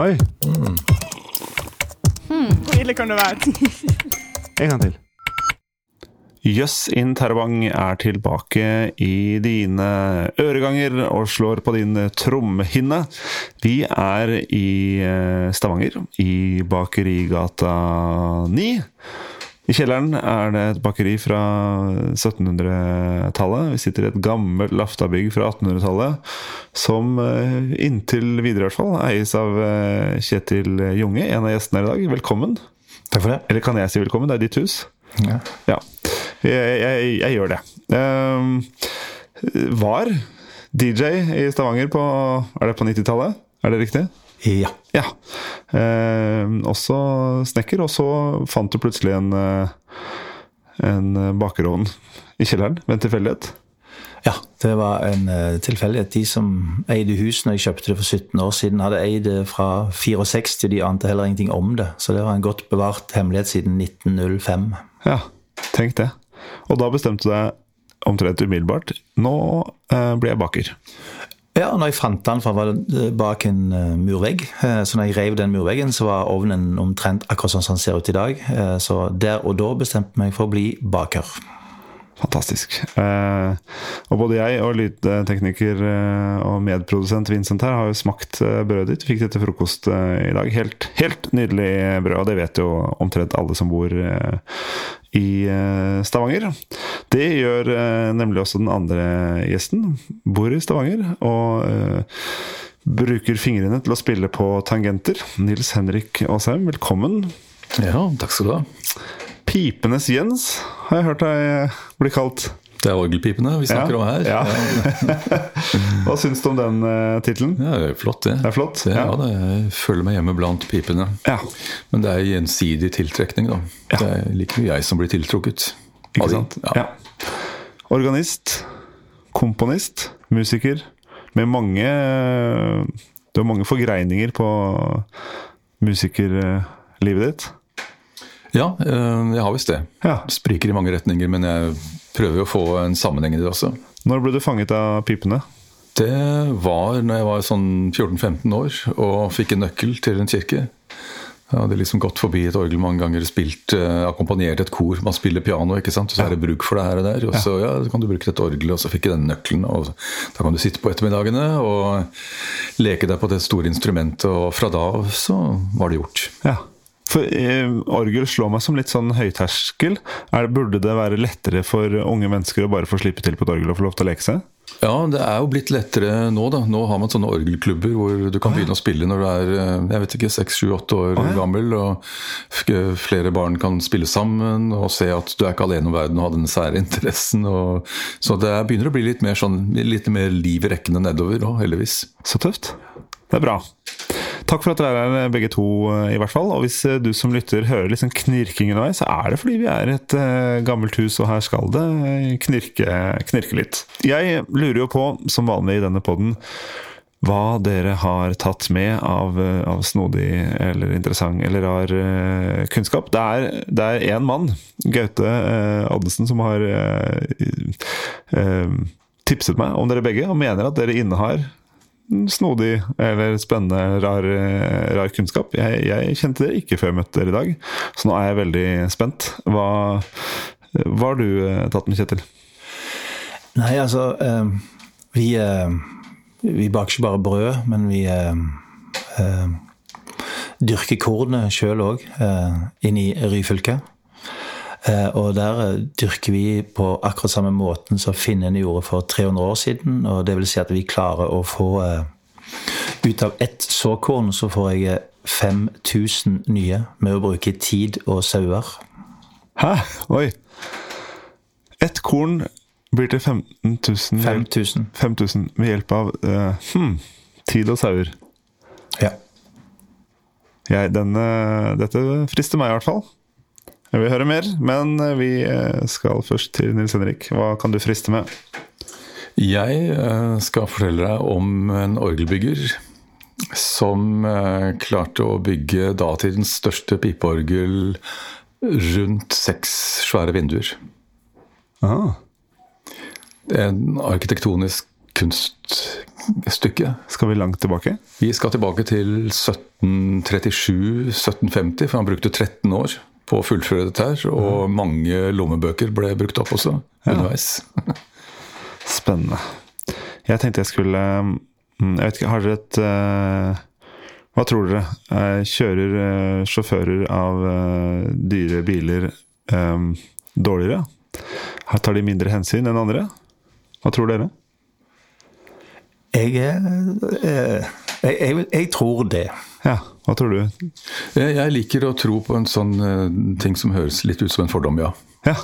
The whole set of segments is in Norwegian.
Oi, Hvor ille kan det være? en gang til. Jøss in Terrabang er tilbake i dine øreganger og slår på din trommehinne. Vi er i eh, Stavanger, i Bakerigata 9. I kjelleren er det et bakeri fra 1700-tallet. Vi sitter i et gammelt laftabygg fra 1800-tallet, som eh, inntil videre i hvert fall eies av eh, Kjetil Junge, en av gjestene her i dag. Velkommen. Takk for det. Eller kan jeg si velkommen? Det er ditt hus. Ja. Ja, jeg, jeg, jeg gjør det. Ehm, var DJ i Stavanger på Er det på 90-tallet? Er det riktig? Ja. Ja. Ehm, også snekker, og så fant du plutselig en eh, en bakerovn i kjelleren ved en tilfeldighet. Ja, det var en uh, tilfeldighet. De som eide huset når jeg kjøpte det for 17 år siden, hadde eid det fra 64, og de ante heller ingenting om det. Så det var en godt bevart hemmelighet siden 1905. Ja, tenk det. Og da bestemte du deg omtrent umiddelbart. Nå eh, blir jeg baker. Ja, når jeg fant den, var bak en uh, murvegg, uh, så når jeg rev den murveggen, så var ovnen omtrent akkurat sånn som den ser ut i dag. Uh, så der og da bestemte jeg meg for å bli baker. Fantastisk. Eh, og både jeg og lydtekniker eh, og medprodusent Vincent her har jo smakt eh, brødet ditt. Fikk det til frokost eh, i dag. Helt, helt nydelig brød, og det vet jo omtrent alle som bor eh, i eh, Stavanger. Det gjør eh, nemlig også den andre gjesten. Bor i Stavanger og eh, bruker fingrene til å spille på tangenter. Nils Henrik Aasheim, velkommen. Ja, takk skal du ha. Pipenes Jens har jeg hørt deg bli kalt. Det er orgelpipene vi snakker om her. Hva syns du om den uh, tittelen? Ja, det er flott, det. Det er flott, Det, ja. ja. det, jeg føler meg hjemme blant pipene. Ja, Men det er gjensidig tiltrekning, da. Det er like mye jeg som blir tiltrukket. ikke sant? Ja. Ja. Organist, komponist, musiker med mange Du har mange forgreininger på musikerlivet ditt. Ja, eh, jeg har visst det. Ja. Spriker i mange retninger, men jeg prøver å få en sammenheng i det også. Når ble du fanget av pipene? Det var når jeg var sånn 14-15 år og fikk en nøkkel til en kirke. Jeg hadde liksom gått forbi et orgel mange ganger, spilt, uh, akkompagnert et kor. Man spiller piano, ikke sant? og så er det bruk for det her og der. Og så ja, så kan du bruke dette orgelet, og så fikk jeg den nøkkelen. og Da kan du sitte på ettermiddagene og leke deg på det store instrumentet, og fra da av så var det gjort. Ja. For eh, Orgel slår meg som litt sånn høyterskel. Er, burde det være lettere for unge mennesker å bare få slippe til på et orgel og få lov til å leke seg? Ja, det er jo blitt lettere nå, da. Nå har man sånne orgelklubber hvor du kan begynne å spille når du er eh, jeg vet ikke, 6-7-8 år Å, ja. gammel. og Flere barn kan spille sammen og se at du er ikke alene om verden og har den sære interessen. Og, så det er- begynner å bli litt mer, sånn, litt mer liv i rekkene nedover òg, heldigvis. Så tøft. Det er bra. Takk for at dere er her begge to, eh, i hvert fall. Og hvis eh, du som lytter hører litt sånn knirking underveis, så er det fordi vi er et uh, gammelt hus, og her skal det knirke, knirke litt. Jeg lurer jo på, som vanlig i denne poden, hva dere har tatt med av, av snodig eller interessant eller rar uh, kunnskap. Det er, det én mann, Gaute uh, Oddesen, som har tipset meg om dere begge, og mener at dere innehar snodig eller spennende, rar, rar kunnskap. Jeg, jeg kjente det ikke før jeg møtte dere i dag, så nå er jeg veldig spent. Hva, hva har du eh, tatt med, Kjetil? Nei, altså eh, vi, eh, vi baker ikke bare brød, men vi dyrker kornet sjøl òg, inn i Ryfylke. Eh, og der eh, dyrker vi på akkurat samme måten som finnene gjorde for 300 år siden. Og det vil si at vi klarer å få eh, Ut av ett såkorn så får jeg eh, 5000 nye med å bruke tid og sauer. Hæ? Oi! Ett korn blir til 15 000 5000. 5000 med hjelp av uh, hmm, tid og sauer. Ja. Jeg, denne, dette frister meg i hvert fall. Jeg vil høre mer, men eh, vi eh, skal først til Nils Henrik. Hva kan du friste med? Jeg eh, skal fortelle deg om en orgelbygger som klarte å bygge datidens største pipeorgel rundt seks svære vinduer. Aha. En arkitektonisk kunststykke. Skal vi langt tilbake? Vi skal tilbake til 1737-1750, for han brukte 13 år på å fullføre dette her. Og mange lommebøker ble brukt opp også underveis. Spennende. Jeg tenkte jeg skulle mm, Jeg vet ikke, har dere et uh, Hva tror dere? Eh, Kjører uh, sjåfører av dyre biler um, dårligere? Her Tar de mindre hensyn enn andre? Hva tror dere? Jeg, jeg, jeg, jeg tror det. Ja, hva tror du? Jeg, jeg liker å tro på en sånn uh, ting som høres litt ut som en fordom, ja. Ja.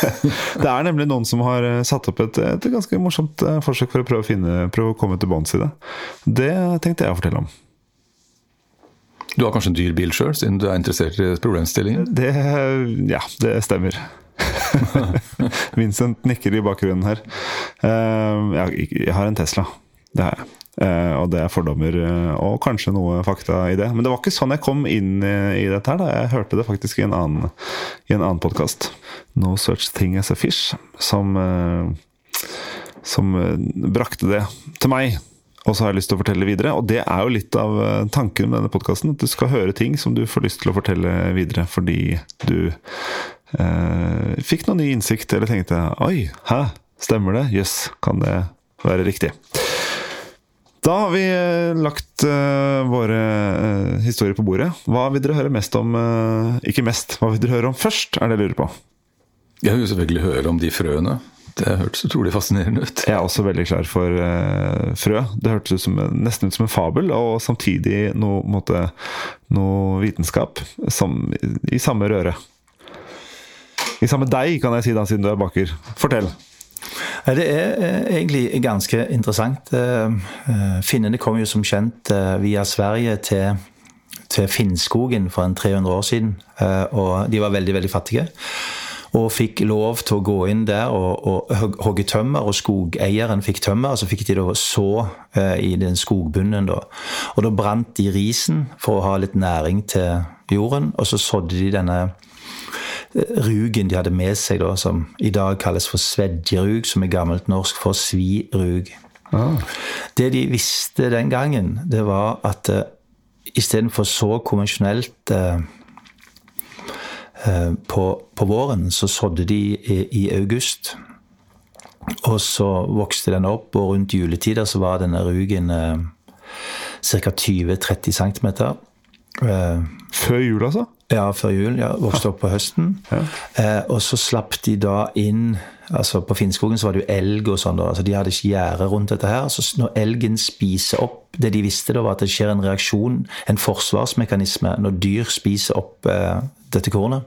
det er nemlig noen som har eh, satt opp et, et ganske morsomt eh, forsøk for å prøve å, finne, prøve å komme til bunns i det. Det tenkte jeg å fortelle om. Du har kanskje en dyr bil sjøl, siden du er interessert i problemstillingen? Det Ja, det stemmer. Vincent nikker i bakgrunnen her. Jeg har en Tesla. Det har jeg. Eh, Og det er fordommer eh, og kanskje noe fakta i det. Men det var ikke sånn jeg kom inn i i dette her. da Jeg hørte det faktisk i en annen, i en annen podkast. No Such Thing As A Fish, som, eh, som brakte det til meg. Og så har jeg lyst til å fortelle videre. Og det er jo litt av tanken med denne podkasten. At du skal høre ting som du får lyst til å fortelle videre fordi du eh, fikk noen ny innsikt, eller tenkte Oi, hæ? Stemmer det? Jøss, yes, kan det være riktig? Da har vi eh, lagt uh, våre uh, historier på bordet. Hva vil dere høre mest om? uh, ikke mest, hva vil dere høre om først, er det jeg lurer på. Jeg vil selvfølgelig høre om de frøene. Det hørtes utrolig fascinerende ut. Jeg er også veldig klar for frø. Det hørtes ut som, nesten ut som en fabel, og samtidig noe, måte, noe vitenskap som, i samme røre. I samme deig, kan jeg si da, siden du er baker. Fortell. Det er eh, egentlig ganske interessant. Eh, eh, Finnene kom jo som kjent via Sverige til, til Finnskogen for en 300 år siden. Og de var veldig, veldig fattige. Og fikk lov til å gå inn der og, og hogge tømmer, og skogeieren fikk tømmer. Og så fikk de da så i den skogbunnen, da. Og da brant de risen for å ha litt næring til jorden, og så sådde de denne rugen de hadde med seg, da, som i dag kalles for svedjerug, som er gammelt norsk for svirug. Det de visste den gangen, det var at uh, istedenfor så konvensjonelt uh, eh, på, på våren, så sådde de i, i august. Og så vokste den opp, og rundt juletider så var denne rugen eh, ca. 20-30 cm. Eh, Før jul, altså? Ja, før jul. Ja, vokste opp på høsten. Eh, og så slapp de da inn altså På Finnskogen så var det jo elg og sånn. altså De hadde ikke gjerde rundt dette her. så når elgen spiser opp Det de visste, da var at det skjer en reaksjon, en forsvarsmekanisme, når dyr spiser opp eh, dette kornet.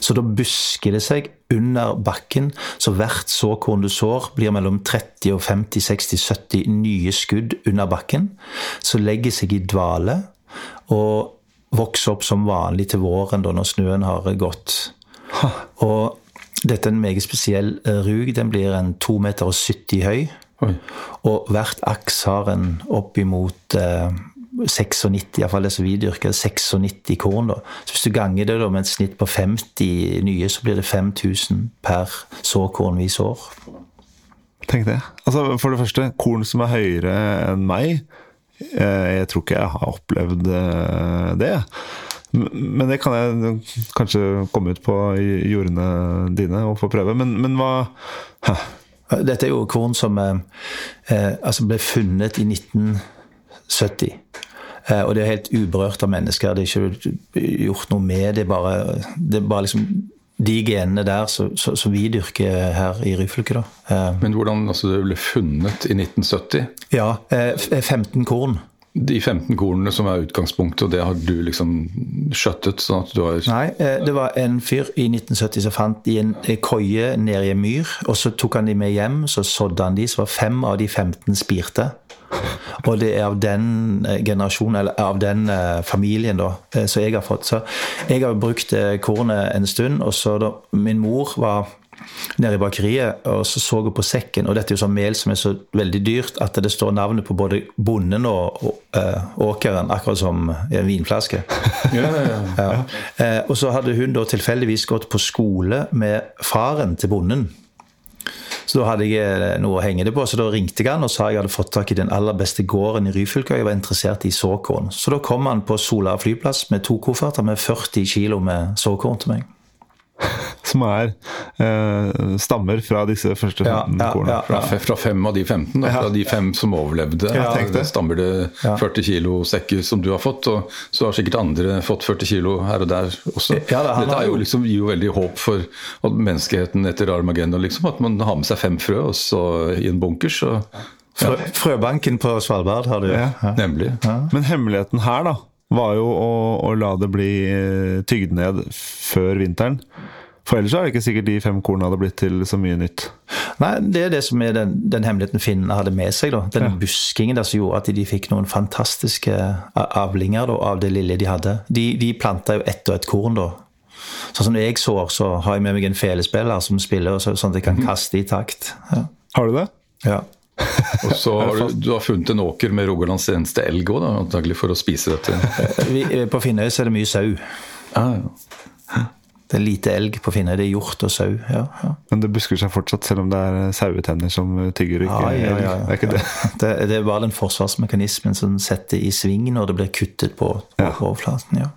Så da busker det seg under bakken, så hvert såkorn du sår, blir mellom 30 og 50, 60, 70 nye skudd under bakken. Så legger seg i dvale og vokser opp som vanlig til våren, da, når snøen har gått. Og dette er en meget spesiell eh, rug. Den blir en 2,70 meter høy. Oi. Og hvert aks har en oppimot eh, 96, iallfall det som vi dyrker, 96 korn. da. Så hvis du ganger det da med et snitt på 50 nye, så blir det 5000 per såkorn vi sår. Tenk det. Altså, for det første, korn som er høyere enn meg. Eh, Jeg tror ikke jeg har opplevd eh, det. Men det kan jeg kanskje komme ut på jordene dine og få prøve. Men, men hva Hæ. Dette er jo korn som eh, eh, altså ble funnet i 1970. Eh, og det er helt uberørt av mennesker. Det er ikke gjort noe med det. bare, det bare liksom de genene der som vi dyrker her i Ryfylke. da. Eh, Men hvordan altså, det ble funnet i 1970? ja, eh, 15 korn. De 15 kornene som er utgangspunktet, og det har du liksom skjøttet? sånn at du har... Nei, eh, det var en fyr i 1970 som fant de en eh, koie nede i en myr. Og så tok han de med hjem, så sådde han de, så var fem av de 15 spirte. Og det er av den eh, generasjonen, eller av den eh, familien, da, eh, som jeg har fått. Så jeg har brukt kornet en stund, og så da min mor var nede i bakeriet, og så så hun på sekken, og dette er jo sånn mel som er så veldig dyrt at det står navnet på både bonden og, og åkeren, akkurat som i en vinflaske. Ja, ja, ja. Og så hadde hun da tilfeldigvis gått på skole med faren til bonden. Så da hadde jeg eh, noe å henge det på, så da ringte jeg han og sa jeg hadde fått tak i den aller beste gården i Ryfylke, og jeg var interessert i såkorn. Så da kom han på Sola flyplass med to kofferter med 40 kilo med såkorn til meg. Som er eh, stammer fra disse første 15 ja, korna. ja. Fra, fra fem av de 15, da, fra de fem som overlevde, Ja, det. det stammer det 40 kilo sekker som du har fått. Og så har sikkert andre fått 40 kilo her og der også. Ja, da, Dette er jo liksom, gir jo veldig håp for at menneskeheten etter Armageddon. Liksom, at man har med seg fem frø og så i en bunkers. Og, Frø, Frøbanken på Svalbard har du. Ja. Nemlig. Men hemmeligheten her da var jo å, å la det bli eh, tygd ned før vinteren. For ellers er det ikke sikkert de fem kornene hadde blitt til så mye nytt. Nei, det er det som er den, den hemmeligheten finnene hadde med seg. da. Den buskingen der som gjorde at de fikk noen fantastiske avlinger da, av det lille de hadde. De, de planta jo ett og ett korn, da. Sånn som når jeg sår, så har jeg med meg en felespiller som spiller, sånn at jeg kan kaste i takt. Ja. Har du det? ja. Og så har du, du har funnet en åker med Rogalands eneste elg òg, antagelig for å spise dette. Vi, eh, på Finnøy så er det mye sau. Ah, ja. Det er lite elg på Finnøy. Det er hjort og sau. Ja, ja. Men det busker seg fortsatt, selv om det er sauetenner som tygger ikke Ja, ja, ja. Det er ikke det. Det, det er bare den forsvarsmekanismen som setter i sving når det blir kuttet på, på Ja. overflaten. Ja.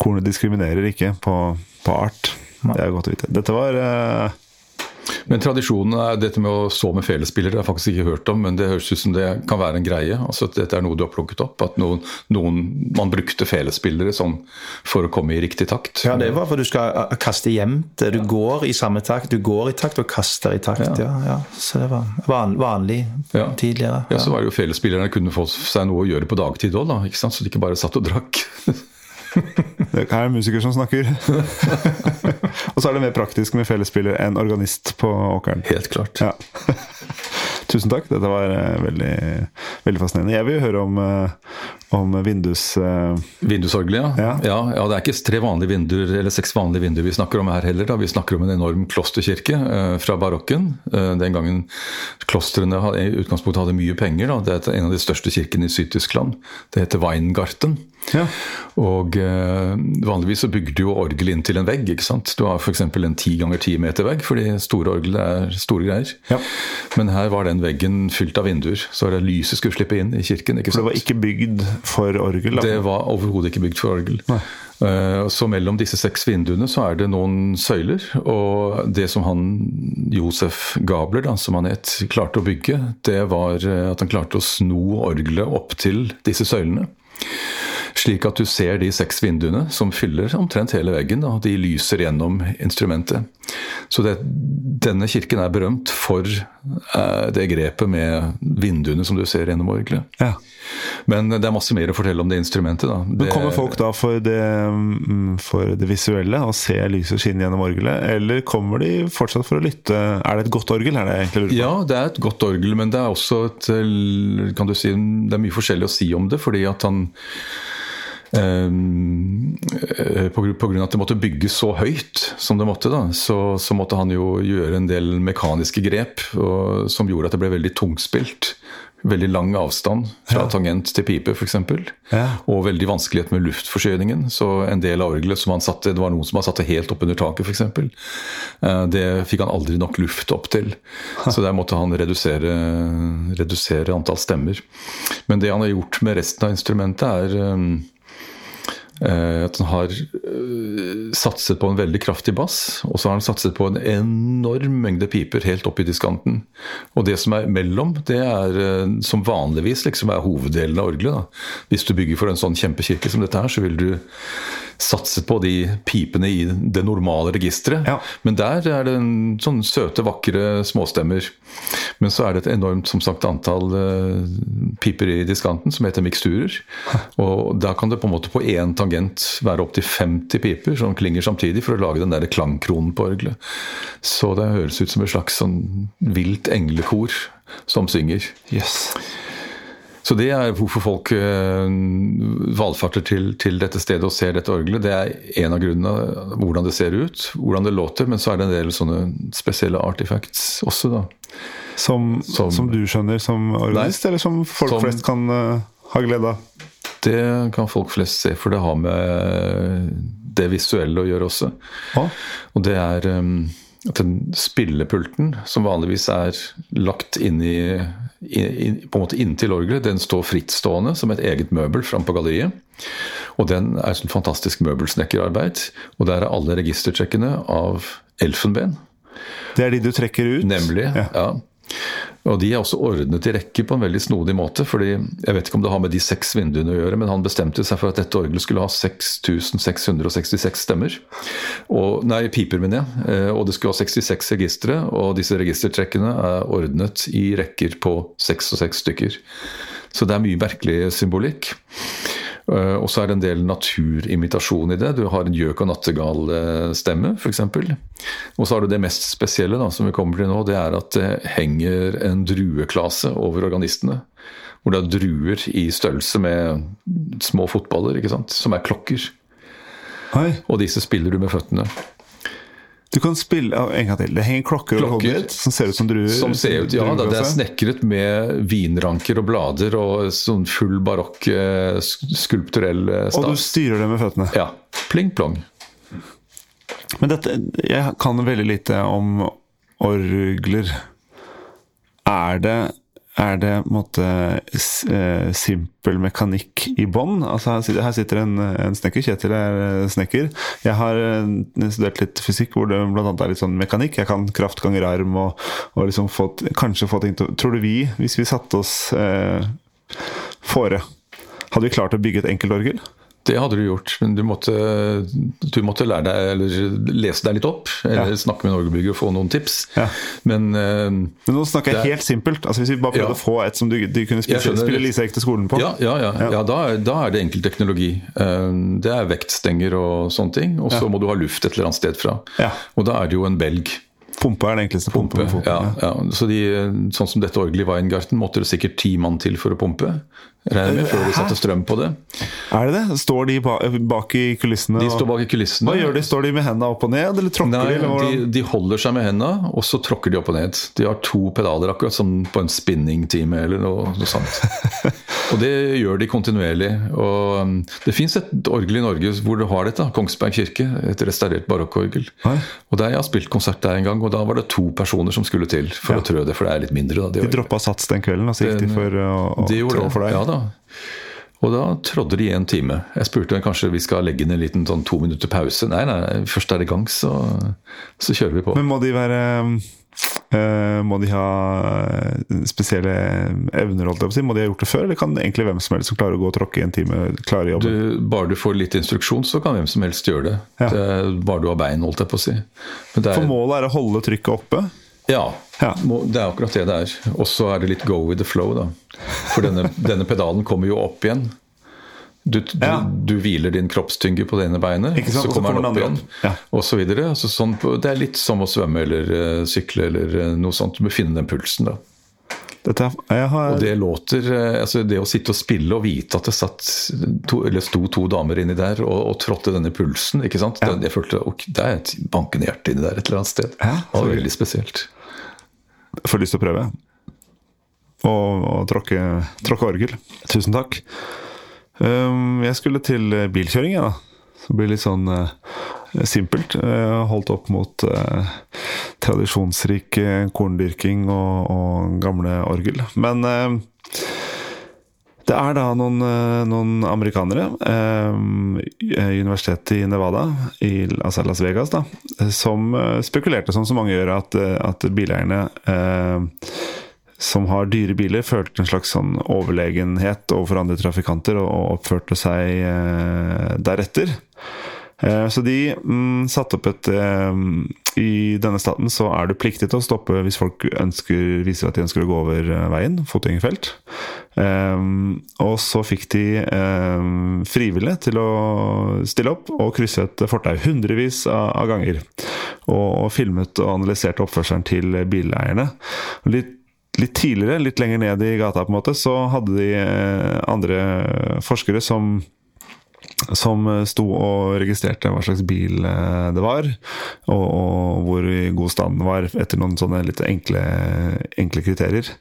Kornet diskriminerer ikke på, på art. Det er godt å vite. Dette var eh, Men tradisjonen er dette med å så med felespillere, det har jeg faktisk ikke hørt om, men det høres ut som det kan være en greie. Altså at Dette er noe du har plukket opp, at noen, noen man brukte felespillere sånn for å komme i riktig takt. Ja, det var for du skal uh, kaste jevnt. Du går i samme takt. Du går i takt og kaster i takt. Ja. Ja, Så det var van, vanlig Ja. tidligere. Ja, så var det jo Felespillerne kunne få seg noe å gjøre på dagtid òg, så de ikke bare satt og drakk. Det er en musiker som snakker. og så er det mer praktisk med fellesspiller enn organist på åkeren. Helt klart. Ja. Tusen takk. Dette var eh, veldig, veldig fascinerende. Jeg vil høre om, eh, om vindus... Uh... Vindusorgelet, ja. Ja. Ja. ja. Det er ikke tre vanlige vinduer eller seks vanlige vinduer vi snakker om her heller. Da. Vi snakker om en enorm klosterkirke uh, fra barokken. Uh, den gangen klostrene hadde, i utgangspunktet hadde mye penger. Da. Det er en av de største kirkene i Syd-Tyskland. Det heter Weingarten. Ja. Og eh, vanligvis så bygger du jo orgel inn til en vegg. ikke sant? Du har f.eks. en ti ganger ti meter vegg, fordi store orgel er store greier. Ja. Men her var den veggen fylt av vinduer, så det lyset skulle slippe inn i kirken. ikke sant? sant? det var ikke bygd for orgel? Da. Det var overhodet ikke bygd for orgel. Eh, Så mellom disse seks vinduene så er det noen søyler. Og det som han Josef Gabler, da, som han het, klarte å bygge, det var eh, at han klarte å sno orgelet opp til disse søylene. Slik at du ser de seks vinduene som fyller omtrent hele veggen. og De lyser gjennom instrumentet. Så det, denne kirken er berømt for eh, det grepet med vinduene som du ser gjennom orgelet. Ja. Men det er masse mer å fortelle om det instrumentet. da. Men Kommer folk da for det, mm, for det visuelle og se lyset skinne gjennom orgelet, eller kommer de fortsatt for å lytte? Er det et godt orgel? er det egentlig lurer på? Ja, det er et godt orgel, men det er også et kan du si, Det er mye forskjellig å si om det, fordi at han Um, av at det måtte bygges så høyt som det måtte, da, så, så måtte han jo gjøre en del mekaniske grep og, som gjorde at det ble veldig tungspilt. Veldig lang avstand fra tangent til pipe, f.eks. Ja. Og veldig vanskelighet med luftforsyningen. Så en del av orgelet som han satte, det var noen som han satte helt opp under taket, f.eks. Det fikk han aldri nok luft opp til. Så der måtte han redusere, redusere antall stemmer. Men det han har gjort med resten av instrumentet, er eh, eh, at han har eh, satset på en veldig kraftig bass, og så har han satset på en enorm mengde piper helt opp i diskanten. Og det som er mellom, det er eh, som vanligvis liksom er hoveddelen av orgelet. Da. Hvis du bygger for en sånn kjempekirke som dette her, så vil du satse på de pipene i det normale registeret. Ja. Men der er det en sånn søte, vakre småstemmer. Men så er det et enormt som sagt, antall eh, piper i diskanten som heter miksturer. Og da kan det på en måte på én tangent være opptil 50 piper som klinger samtidig for å lage den der klangkronen på orgelet. Så det høres ut som et slags sånn vilt englekor som synger. Yes. Så det er hvorfor folk eh, valfarter til, til dette stedet og ser dette orgelet. Det er en av grunnene hvordan det ser ut, hvordan det låter, men så er det en del sånne spesielle artifacts også, da. Som, som, Som- du skjønner som organist, eller som folk Som- flest kan uh, ha glede av? Det kan folk flest se, for det har med det visuelle å gjøre også. Ah. Og det er um, den spillepulten, som vanligvis er lagt inn i, i, på en måte inntil orgelet, den står frittstående som et eget møbel framme på galleriet. Og den er et fantastisk møbelsnekkerarbeid. Og der er alle registertrekkene av elfenben. Det er de du trekker ut? Nemlig. ja. ja. Og de er også ordnet i rekke på en veldig snodig måte. fordi Jeg vet ikke om det har med de seks vinduene å gjøre, men han bestemte seg for at dette orgelet skulle ha 6666 stemmer. Og, nei, piper, mener jeg. Eh, og det skulle ha 66 registre, og disse registertrekkene er ordnet i rekker på seks og seks stykker. Så det er mye merkelig symbolikk. Eh, og så er det en del naturimitasjon i det. Du har en gjøk- og nattergalstemme, f.eks. Og så har du det mest spesielle da, som vi kommer til nå, det er at det henger en drueklase over organistene. Hvor det er druer i størrelse med små fotballer, ikke sant? som er klokker. Hei. Og disse spiller du med føttene. Du kan spille en gang til. Det henger klokker, klokker over hodet som ser ut som druer? Som ser ut, ja, da, Det er snekret med vinranker og blader og sånn full barokk eh, skulpturell stas. Og du styrer det med føttene? Ja. Pling-plong. Men dette Jeg kan veldig lite om orgler. Er det er det en måte, eh, simpel mekanikk i bånn? Altså, her sitter en, en snekker. Kjetil er eh, snekker. Jeg har eh, studert litt fysikk hvor det bl.a. er litt sånn mekanikk. Jeg kan kraft ganger arm og, og liksom fått, kanskje få ting til Tror du vi, hvis vi satte oss eh, fore, hadde vi klart å bygge et enkeltorgel? Det hadde du gjort, men du måtte, du måtte lære deg, eller lese deg litt opp. Eller ja. snakke med en orgelbygger og få noen tips. Ja. Men, uh, men, nå snakker jeg helt simpelt. Altså Hvis vi bare prøvde ja. å få et som du, du kunne spille, spille Lisa til skolen på. Ja, ja, ja. Da, da, er det enkel teknologi. Uh, det er vektstenger og sånne ting. Og så må du ha luft et eller annet sted fra. Og da er det jo en belg. Pumpe er det enkleste. Pumpe, pumpe ja, ja. Så de, sånn som dette orgelet i Weingarten måtte det sikkert ti mann til for å pumpe. Regner med før de satte strøm på det. Er det det? Står de bak i kulissene? De står bak i kulissene. Hva gjør de? Står de med hendene opp og ned, eller tråkker Nei, de? de, de holder seg med hendene, og så tråkker de opp og ned. De har to pedaler, akkurat som på en spinningtime eller noe, noe sånt. og det gjør de kontinuerlig. Og um, det fins et orgel i Norge hvor du har dette. Kongsberg kirke. Et restaurert barokkorgel. Og der Jeg har spilt konsert der en gang, og da var det to personer som skulle til for ja. å trø det, for det er litt mindre. Da, de droppa sats den kvelden, og så gikk de for å, å trå for deg? Ja da. Og da trådde de i en time. Jeg spurte kanskje vi skal legge inn en liten sånn to minutter pause. Nei, nei, først er det i gang, så, så, kjører vi på. Men må de være øh, Må de ha spesielle evner, holdt jeg på å si? Må de ha gjort det før, eller kan egentlig hvem som helst som klarer å gå og tråkke i en time, klare jobben? Du, bare du får litt instruksjon, så kan hvem som helst gjøre det. Ja. det bare du har bein, holdt jeg på å si. Er, For målet er å holde trykket oppe? Ja, ja, det er akkurat det det er. Og så er det litt go with the flow, da. For denne, denne pedalen kommer jo opp igjen. Du, du, ja. du, hviler din kroppstynge på det ene beinet, så kommer den opp igjen. Ja. Og så videre. Altså, sånn, det er litt som å svømme eller uh, sykle eller uh, noe sånt. Du må finne den pulsen, da. Dette, har... Og det låter uh, altså Det å sitte og spille og vite at det satt to, eller sto to damer inni der og, og trådte denne pulsen ikke sant? Ja. Det, jeg følte ok, det er et bankende hjerte inni der et eller annet sted. Ja, det var veldig spesielt. Får lyst til å prøve. Og, og tråkke, tråkke, orgel. Tusen takk. Um, jeg skulle til bilkjøring, jeg, da. Så det blir litt sånn uh, simpelt. Uh, holdt opp mot uh, tradisjonsrik korndyrking og, og, gamle orgel. Men det er da noen, noen amerikanere, eh, universitetet i Nevada, i, altså Las Vegas, da, som spekulerte, som så mange gjør, at, at bileierne eh, som har dyre biler, følte en slags sånn overlegenhet overfor andre trafikanter og oppførte seg eh, deretter. Eh, så de mm, satte opp et um, I denne staten så er du pliktig til å stoppe hvis folk ønsker, viser at de ønsker å gå over eh, veien, fotgjengerfelt. Og så fikk de frivillige til å stille opp og krysse et fortau hundrevis av ganger. Og filmet og analyserte oppførselen til bileierne. Litt litt tidligere, litt lenger ned i gata, på en måte, så hadde de andre forskere som som eh, sto og registrerte hva slags bil eh, det var, og, og hvor i god stand den var, etter noen sånne litt enkle, enkle kriterier.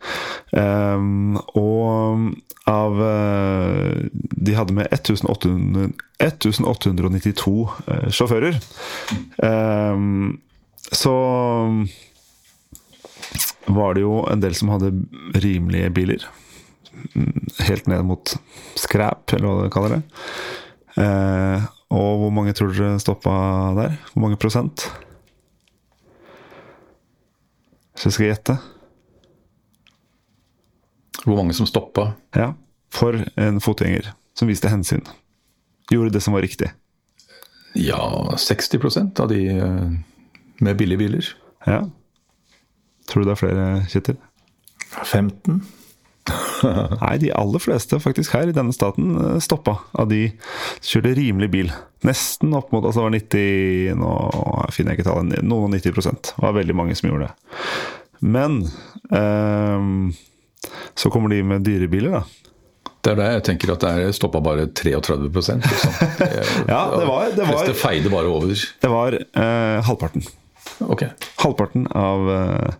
Um, og av De hadde med 1800, 1892 sjåfører. Um, så var det jo en del som hadde rimelige biler. Mm, Helt ned mot scrap, eller hva du kaller det. Eh, og hvor mange tror dere stoppa der? Hvor mange prosent? Hvis jeg skal gjette? Hvor mange som stoppa? Ja. For en fotgjenger som viste hensyn. Gjorde det som var riktig. Ja, 60% av de eh, med billige biler. Ja. Tror du det er flere, Kjetil? 15? Nei, de aller fleste faktisk her i denne staten eh, stoppa av de kjørte rimelig bil. Nesten opp mot altså var 90 Nå finner jeg ikke tallet. Noen og 90 Det var veldig mange som gjorde det. Men ehm, så kommer de med dyrebiler, da. Det er det jeg tenker at det er stoppa bare 33 liksom. Det, Ja, det var- det var- feide bare over. Det var eh, halvparten. Ok. Halvparten av, eh,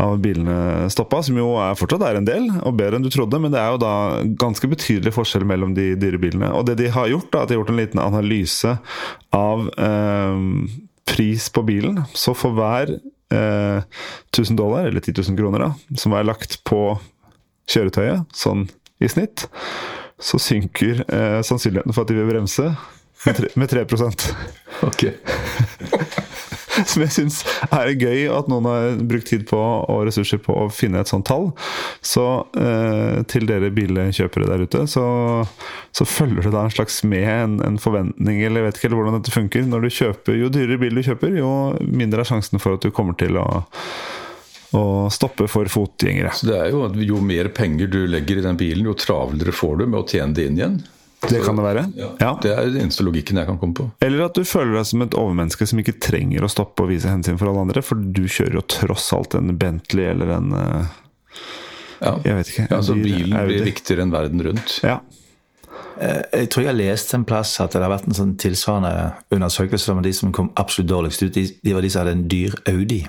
av bilene stoppa, som jo er fortsatt er en del, og bedre enn du trodde. Men det er jo da ganske betydelig forskjell mellom de dyre bilene. Og det de har gjort, da, at de har gjort en liten analyse av eh, pris på bilen. Så for hver eh, 1000 dollar, eller 10 000 kroner, da, som er lagt på kjøretøyet, sånn i snitt, så synker eh, sannsynligheten for at de vil bremse med 3, med 3 Ok. Som jeg syns er gøy at noen har brukt tid på og ressurser på å finne et sånt tall. Så eh, til dere bilkjøpere der ute, så, så følger det da en slags med en, en forventning, eller jeg vet ikke hvordan dette funker. Når du kjøper, Jo dyrere bil du kjøper, jo mindre er sjansen for at du kommer til å, å stoppe for fotgjengere. Så det er jo jo mer penger du legger i den bilen, jo travlere får du med å tjene det inn igjen. Det kan det være. Ja. Det er den eneste logikken jeg kan komme på. Eller at du føler deg som et overmenneske som ikke trenger å stoppe og vise hensyn for alle andre, for du kjører jo tross alt en Bentley eller en eh, Ja. Jeg vet ikke. Ja, så bil, bilen blir viktigere enn verden rundt. Ja. Eh, Jeg tror jeg har lest en plass at det har vært en sånn tilsvarende undersøkelse om de som kom absolutt dårligst ut. De var de som hadde en dyr Audi.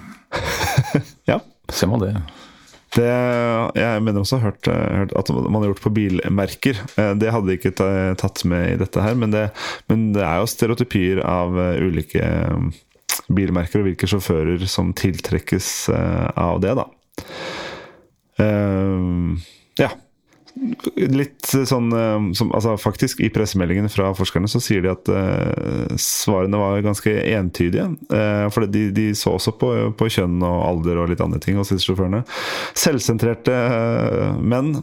ja. Ser man det? Det, jeg mener også hørt, hørt at man har gjort på bilmerker. Eh, Det hadde de ikke tatt med i dette her, men det, men det er jo stereotypier av eh, ulike eh, bilmerker og hvilke sjåfører som tiltrekkes eh, av det, da. Eh, ja. Litt sånn eh, som, altså Faktisk, i pressemeldingen fra forskerne så sier de at uh, svarene var ganske entydige. Uh, for de, de så også på, på kjønn og alder og litt andre ting hos sjåførene. Selvsentrerte uh, menn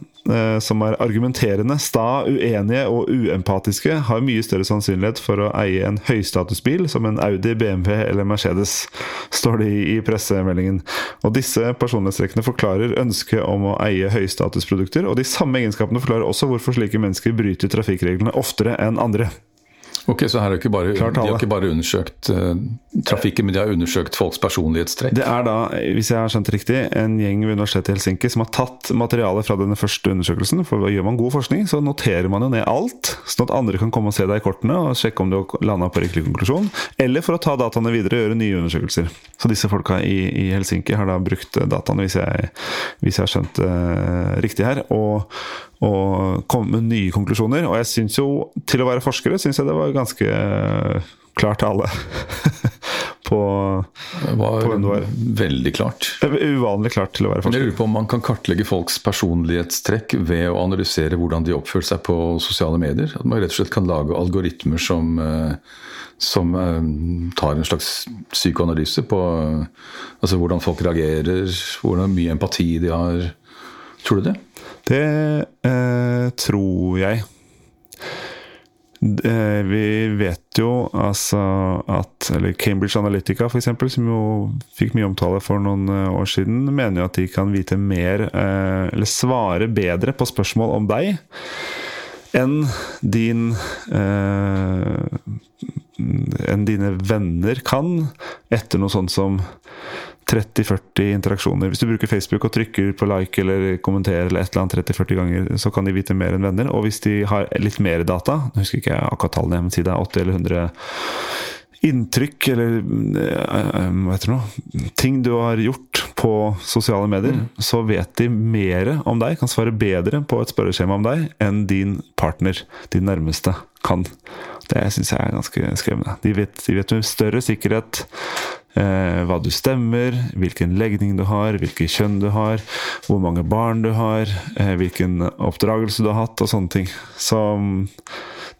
som er argumenterende, sta, uenige og uempatiske, har mye større sannsynlighet for å eie en høystatusbil som en Audi, BMW eller Mercedes, står det i, i pressemeldingen. Og disse personlighetstrekkene forklarer ønsket om å eie høystatusprodukter, og de samme egenskapene forklarer også hvorfor slike mennesker bryter trafikkreglene oftere enn andre. Ok, Så her har ikke bare, de har ikke bare undersøkt uh, trafikken, men de har undersøkt folks personlighetstrekk? Det er da, hvis jeg har skjønt det riktig, en gjeng ved Universitetet i Helsinki som har tatt materialet fra denne første undersøkelsen. For gjør man god forskning, så noterer man jo ned alt, sånn at andre kan komme og se deg i kortene og sjekke om du har landa på riktig konklusjon. Eller for å ta dataene videre og gjøre nye undersøkelser. Så disse folka i, i Helsinki har da brukt dataene, hvis jeg, hvis jeg har skjønt det riktig her, og, og komme med nye konklusjoner. Og jeg syns jo, til å være forskere, syns jeg det var ganske klart til alle. på Det var På hvem du var. veldig klart. det Uvanlig klart til å være Men jeg forsker. lurer på om man kan kartlegge folks personlighetstrekk ved å analysere hvordan de oppfører seg på sosiale medier? At man rett og slett kan lage algoritmer som, eh, som eh, tar en slags psykoanalyse på eh, altså hvordan folk reagerer, hvordan mye empati de har. Tror du det? Det eh, tror jeg. Eh, vi vet jo altså at Eller Cambridge Analytica, f.eks., som jo fikk mye omtale for noen eh, år siden, mener jo at de kan vite mer, eh, eller svare bedre på spørsmål om deg enn din eh, enn dine venner kan, etter noe sånt som 30-40 interaksjoner. Hvis du bruker Facebook og trykker på like eller kommenterer eller et eller annet 30-40 ganger, så kan de vite mer enn venner. Og hvis de har litt mer data, nå husker ikke jeg akkurat tallene, men si det er 80 eller 100 inntrykk eller eh, hva heter det nå, ting du har gjort på sosiale medier, så vet de mer om deg, kan svare bedre på et spørreskjema om deg enn din partner, din nærmeste, kan. Det syns jeg er ganske skremmende. De vet, de vet med større sikkerhet eh, hva du stemmer, hvilken legning du har, hvilket kjønn du har, hvor mange barn du har, eh, hvilken oppdragelse du har hatt, og sånne ting. Så mm,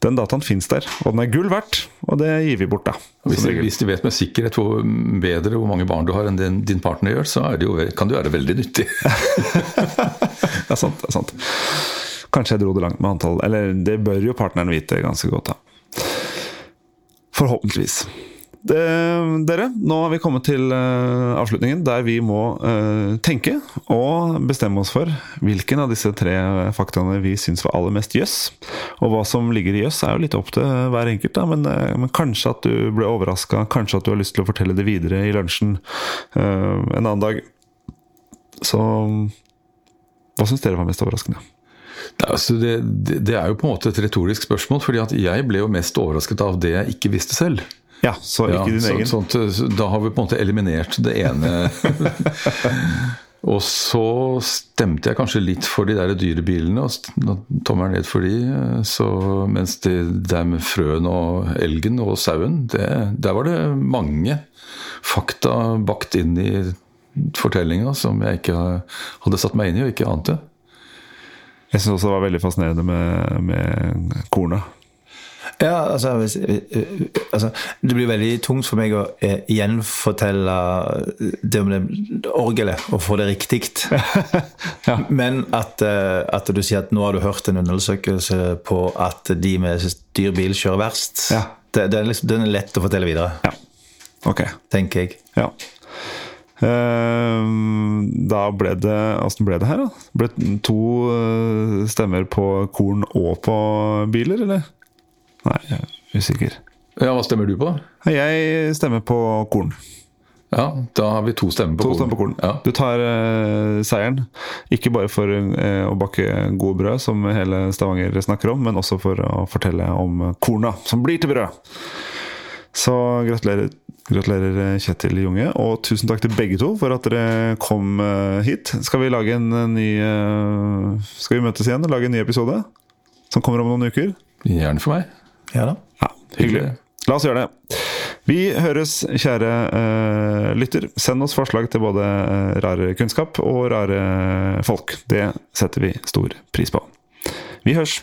den dataen fins der, og den er gull verdt, og det gir vi bort, da. Hvis som hvis de vet med sikkerhet hvor bedre hvor mange barn du har enn din, din partner gjør, så det jo, kan det være veldig nyttig. Det er sant. det er sant. Kanskje jeg dro det langt med antall Eller det bør jo partneren vite ganske godt, da. Forhåpentligvis. Det, dere, nå har vi kommet til uh, avslutningen der vi må uh, tenke og bestemme oss for hvilken av disse tre faktaene vi syns var aller mest jøss. Og hva som ligger i jøss, er jo litt opp til hver enkelt, da, men, uh, men kanskje at du ble overraska, kanskje at du har lyst til å fortelle det videre i lunsjen en annen dag. Så hva syns dere var mest overraskende? Er altså det, det, det er jo på en måte et retorisk spørsmål, fordi jeg ble jo mest overrasket av det jeg ikke visste selv. Ja, så ikke Ja, din så, egen. sånt, da har vi på en måte eliminert det ene. og så stemte jeg kanskje litt for de der dyre bilene, og tommelen ned for de, eh, så, mens det der med frøen og elgen og sauen, det, der var det mange fakta bakt inn i fortellinga som jeg ikke hadde satt meg inn i og ikke ante. Jeg syns også det var veldig fascinerende med, med korna. Ja, altså, hvis, eh, altså Det blir veldig tungt for meg å eh, gjenfortelle det om det orgelet og få det riktig. Men at, eh, at du sier at nå har du hørt en undersøkelse på at de med dyr bil kjører verst, Ja. det, det er liksom, den er lett å fortelle videre, Ja. Ok. tenker jeg. Ja. Ehm, Da ble det Åssen ble det her, da? Ble to eh, stemmer på korn og på biler, eller? Nei, jeg er usikker. Ja, Hva stemmer du på? Jeg stemmer på korn. Ja, Da har vi to stemmer på To korn. stemmer på korn. Ja. Du tar uh, seieren. Ikke bare for uh, å bakke gode brød, som hele Stavanger snakker om, men også for å fortelle om korna som blir til brød. Så gratulerer, gratulerer eh, Kjetil Junge, og tusen takk til begge to for at dere kom hit. Skal vi lage en ny Skal vi møtes igjen og lage en ny episode? Som kommer om noen uker? Gjerne for meg. Ja da. Ja, hyggelig. La oss gjøre det. Vi høres, kjære uh, lytter. Send oss forslag til både eh, rare kunnskap og rare folk. Det setter vi stor pris på. Vi hørs.